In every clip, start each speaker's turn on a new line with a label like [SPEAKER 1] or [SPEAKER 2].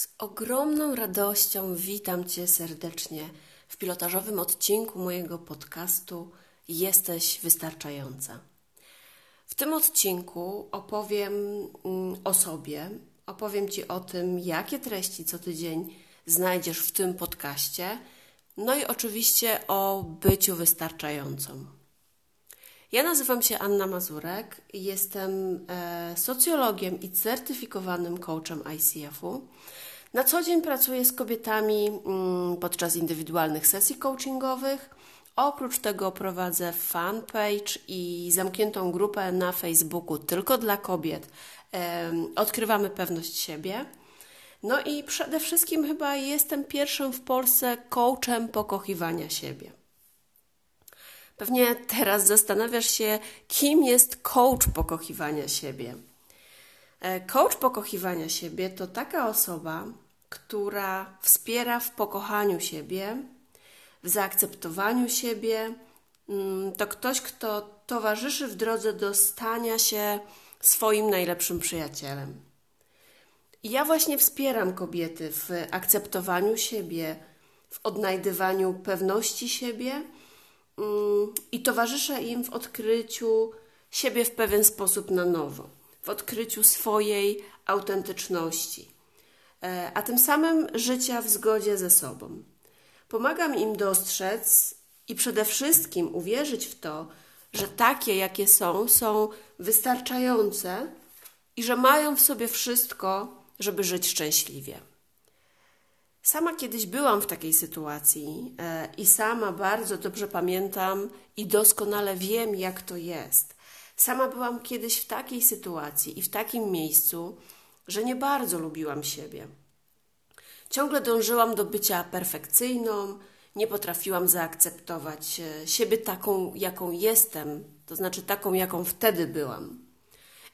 [SPEAKER 1] Z ogromną radością witam Cię serdecznie w pilotażowym odcinku mojego podcastu Jesteś wystarczająca. W tym odcinku opowiem mm, o sobie, opowiem Ci o tym, jakie treści co tydzień znajdziesz w tym podcaście, no i oczywiście o byciu wystarczającą. Ja nazywam się Anna Mazurek, jestem e, socjologiem i certyfikowanym coachem ICF-u. Na co dzień pracuję z kobietami mm, podczas indywidualnych sesji coachingowych Oprócz tego prowadzę fanpage i zamkniętą grupę na Facebooku tylko dla kobiet. Odkrywamy pewność siebie. No i przede wszystkim chyba jestem pierwszym w Polsce coachem pokochiwania siebie. Pewnie teraz zastanawiasz się, kim jest coach pokochiwania siebie. E, coach pokochiwania siebie to taka osoba, która wspiera w pokochaniu siebie, w zaakceptowaniu siebie. Mm, to ktoś, kto towarzyszy w drodze do stania się swoim najlepszym przyjacielem. Ja właśnie wspieram kobiety w akceptowaniu siebie, w odnajdywaniu pewności siebie mm, i towarzyszę im w odkryciu siebie w pewien sposób na nowo, odkryciu swojej autentyczności, e, a tym samym życia w zgodzie ze sobą. Pomagam im dostrzec i przede wszystkim uwierzyć w to, że takie, jakie są, są wystarczające i że mają w sobie wszystko, żeby żyć szczęśliwie. Sama kiedyś byłam w takiej sytuacji e, i sama bardzo dobrze pamiętam i doskonale wiem, jak to jest. Sama byłam kiedyś w takiej sytuacji i w takim miejscu, że nie bardzo lubiłam siebie. Ciągle dążyłam do bycia perfekcyjną, nie potrafiłam zaakceptować e, siebie taką, jaką jestem, to znaczy taką, jaką wtedy byłam.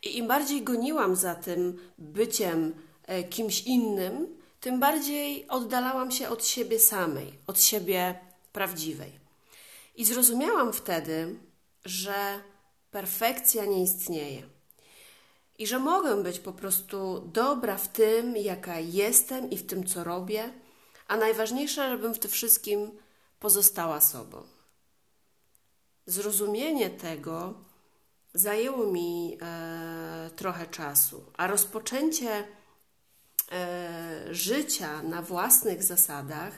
[SPEAKER 1] I im bardziej goniłam za tym byciem e, kimś innym, tym bardziej oddalałam się od siebie samej, od siebie prawdziwej. I zrozumiałam wtedy, że perfekcja nie istnieje i że mogę być po prostu dobra w tym, jaka jestem i w tym, co robię, a najważniejsze, żebym w tym wszystkim pozostała sobą. Zrozumienie tego zajęło mi e, trochę czasu, a rozpoczęcie e, życia na własnych zasadach,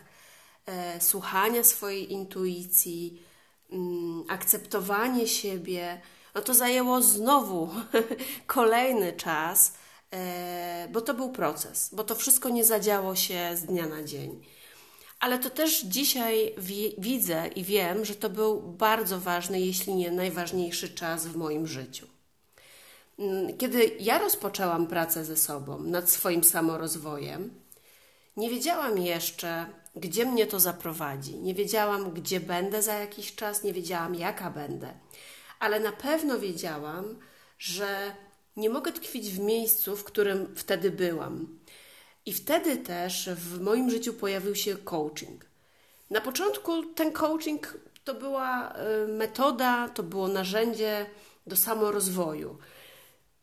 [SPEAKER 1] e, słuchania swojej intuicji, mm, akceptowanie siebie, no to zajęło znowu kolejny czas, e, bo to był proces, bo to wszystko nie zadziało się z dnia na dzień. Ale to też dzisiaj wi widzę i wiem, że to był bardzo ważny, jeśli nie najważniejszy czas w moim życiu. Mm, kiedy ja rozpoczęłam pracę ze sobą nad swoim samorozwojem, nie wiedziałam jeszcze, gdzie mnie to zaprowadzi. Nie wiedziałam, gdzie będę za jakiś czas, nie wiedziałam, jaka będę ale na pewno wiedziałam, że nie mogę tkwić w miejscu, w którym wtedy byłam. I wtedy też w moim życiu pojawił się coaching. Na początku ten coaching to była y, metoda, to było narzędzie do samorozwoju.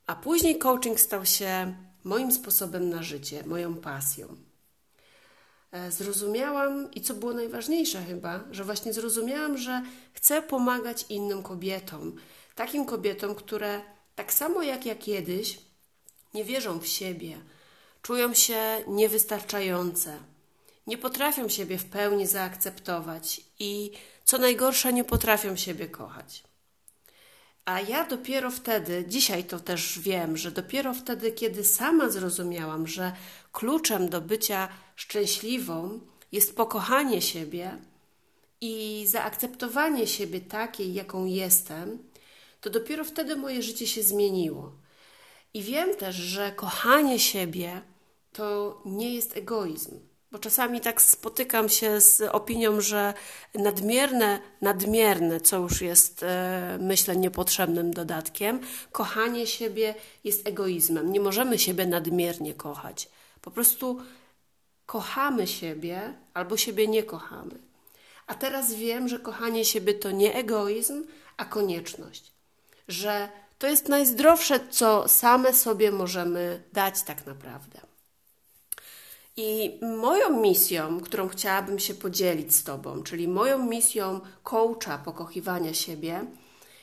[SPEAKER 1] A później coaching stał się moim sposobem na życie, moją pasją. E, zrozumiałam i co było najważniejsze chyba, że właśnie zrozumiałam, że chcę pomagać innym kobietom, takim kobietom, które tak samo jak ja kiedyś nie wierzą w siebie, czują się niewystarczające, nie potrafią siebie w pełni zaakceptować i co najgorsze, nie potrafią siebie kochać. A ja dopiero wtedy, dzisiaj to też wiem, że dopiero wtedy, kiedy sama zrozumiałam, że kluczem do bycia szczęśliwą jest pokochanie siebie i zaakceptowanie siebie takiej, jaką jestem, to dopiero wtedy moje życie się zmieniło. I wiem też, że kochanie siebie to nie jest egoizm bo czasami tak spotykam się z opinią, że nadmierne, nadmierne, co już jest, e, myślę, niepotrzebnym dodatkiem, kochanie siebie jest egoizmem. Nie możemy siebie nadmiernie kochać. Po prostu kochamy siebie albo siebie nie kochamy. A teraz wiem, że kochanie siebie to nie egoizm, a konieczność. Że to jest najzdrowsze, co same sobie możemy dać tak naprawdę. I moją misją, którą chciałabym się podzielić z Tobą, czyli moją misją coacha pokochiwania siebie,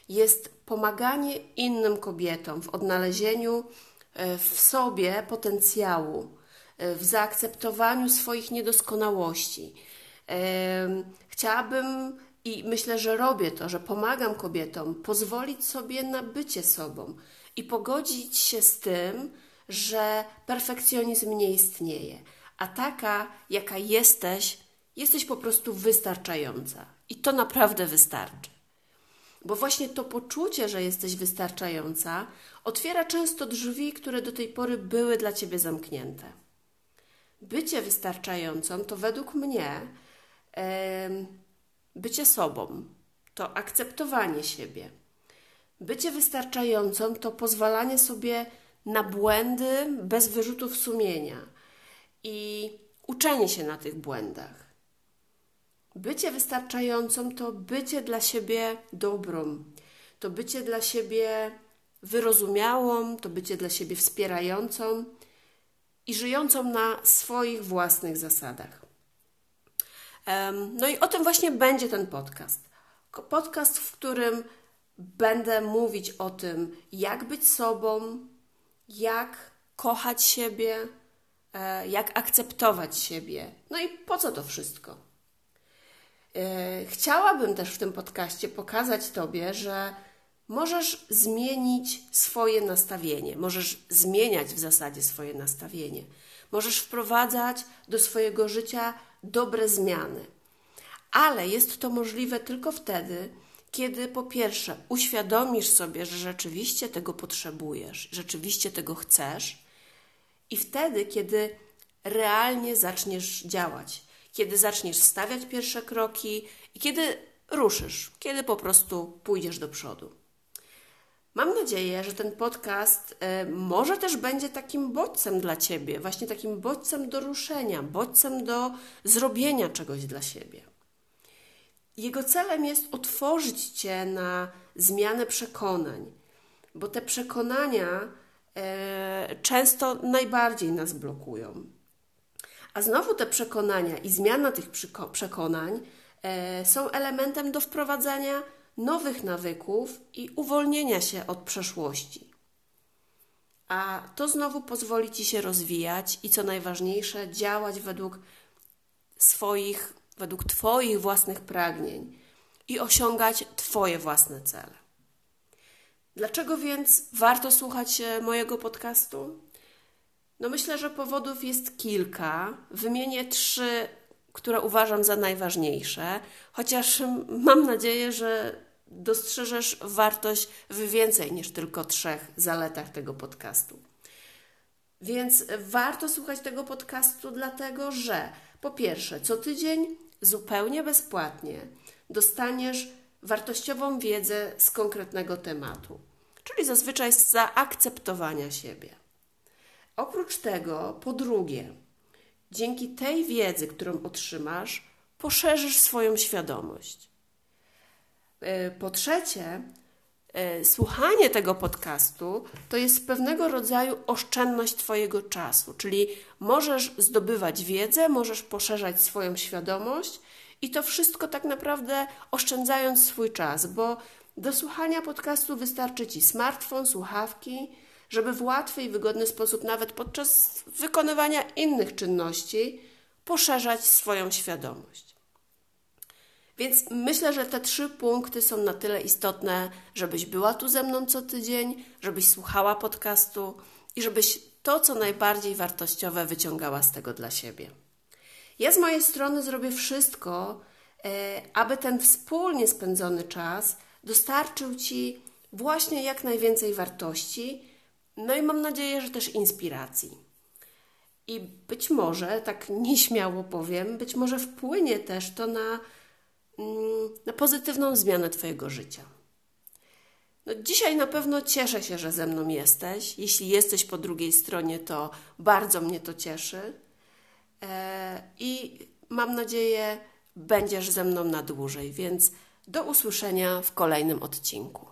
[SPEAKER 1] jest pomaganie innym kobietom w odnalezieniu e, w sobie potencjału, w zaakceptowaniu swoich niedoskonałości. E, chciałabym i myślę, że robię to, że pomagam kobietom pozwolić sobie na bycie sobą i pogodzić się z tym, że perfekcjonizm nie istnieje a taka, jaka jesteś, jesteś po prostu wystarczająca. I to naprawdę wystarczy. Bo właśnie to poczucie, że jesteś wystarczająca, otwiera często drzwi, które do tej pory były dla ciebie zamknięte. Bycie wystarczającą to według mnie bycie sobą, to akceptowanie siebie. Bycie wystarczającą to pozwalanie sobie na błędy bez wyrzutów sumienia i uczenie się na tych błędach. Bycie wystarczającą to bycie dla siebie dobrą, to bycie dla siebie wyrozumiałą, to bycie dla siebie wspierającą i żyjącą na swoich własnych zasadach. No i o tym właśnie będzie ten podcast. Podcast, w którym będę mówić o tym, jak być sobą, jak kochać siebie, E, jak akceptować siebie. No i po co to wszystko? E, chciałabym też w tym podcaście pokazać Tobie, że możesz zmienić swoje nastawienie, możesz zmieniać w zasadzie swoje nastawienie, możesz wprowadzać do swojego życia dobre zmiany. Ale jest to możliwe tylko wtedy, kiedy po pierwsze uświadomisz sobie, że rzeczywiście tego potrzebujesz, rzeczywiście tego chcesz i wtedy, kiedy realnie zaczniesz działać, kiedy zaczniesz stawiać pierwsze kroki i kiedy ruszysz, kiedy po prostu pójdziesz do przodu. Mam nadzieję, że ten podcast y, może też będzie takim bodźcem dla Ciebie, właśnie takim bodźcem do ruszenia, bodźcem do zrobienia czegoś dla siebie. Jego celem jest otworzyć Cię na zmianę przekonań, bo te przekonania E, często najbardziej nas blokują. A znowu te przekonania i zmiana tych przekonań e, są elementem do wprowadzania nowych nawyków i uwolnienia się od przeszłości. A to znowu pozwoli ci się rozwijać i co najważniejsze, działać według swoich, według Twoich własnych pragnień i osiągać Twoje własne cele. Dlaczego więc warto słuchać mojego podcastu? No myślę, że powodów jest kilka. Wymienię trzy, które uważam za najważniejsze, chociaż mam nadzieję, że dostrzeżesz wartość w więcej niż tylko trzech zaletach tego podcastu. Więc warto słuchać tego podcastu, dlatego że po pierwsze, co tydzień zupełnie bezpłatnie dostaniesz wartościową wiedzę z konkretnego tematu, czyli zazwyczaj z zaakceptowania siebie. Oprócz tego, po drugie, dzięki tej wiedzy, którą otrzymasz, poszerzysz swoją świadomość. E, po trzecie, e, słuchanie tego podcastu to jest pewnego rodzaju oszczędność Twojego czasu, czyli możesz zdobywać wiedzę, możesz poszerzać swoją świadomość i to wszystko tak naprawdę oszczędzając swój czas, bo do słuchania podcastu wystarczy Ci smartfon, słuchawki, żeby w łatwy i wygodny sposób, nawet podczas wykonywania innych czynności, poszerzać swoją świadomość. Więc myślę, że te trzy punkty są na tyle istotne, żebyś była tu ze mną co tydzień, żebyś słuchała podcastu i żebyś to, co najbardziej wartościowe, wyciągała z tego dla siebie. Ja z mojej strony zrobię wszystko, e, aby ten wspólnie spędzony czas dostarczył Ci właśnie jak najwięcej wartości, no i mam nadzieję, że też inspiracji. I być może, tak nieśmiało powiem, być może wpłynie też to na, mm, na pozytywną zmianę Twojego życia. No, dzisiaj na pewno cieszę się, że ze mną jesteś. Jeśli jesteś po drugiej stronie, to bardzo mnie to cieszy. E, I mam nadzieję, będziesz ze mną na dłużej, więc do usłyszenia w kolejnym odcinku.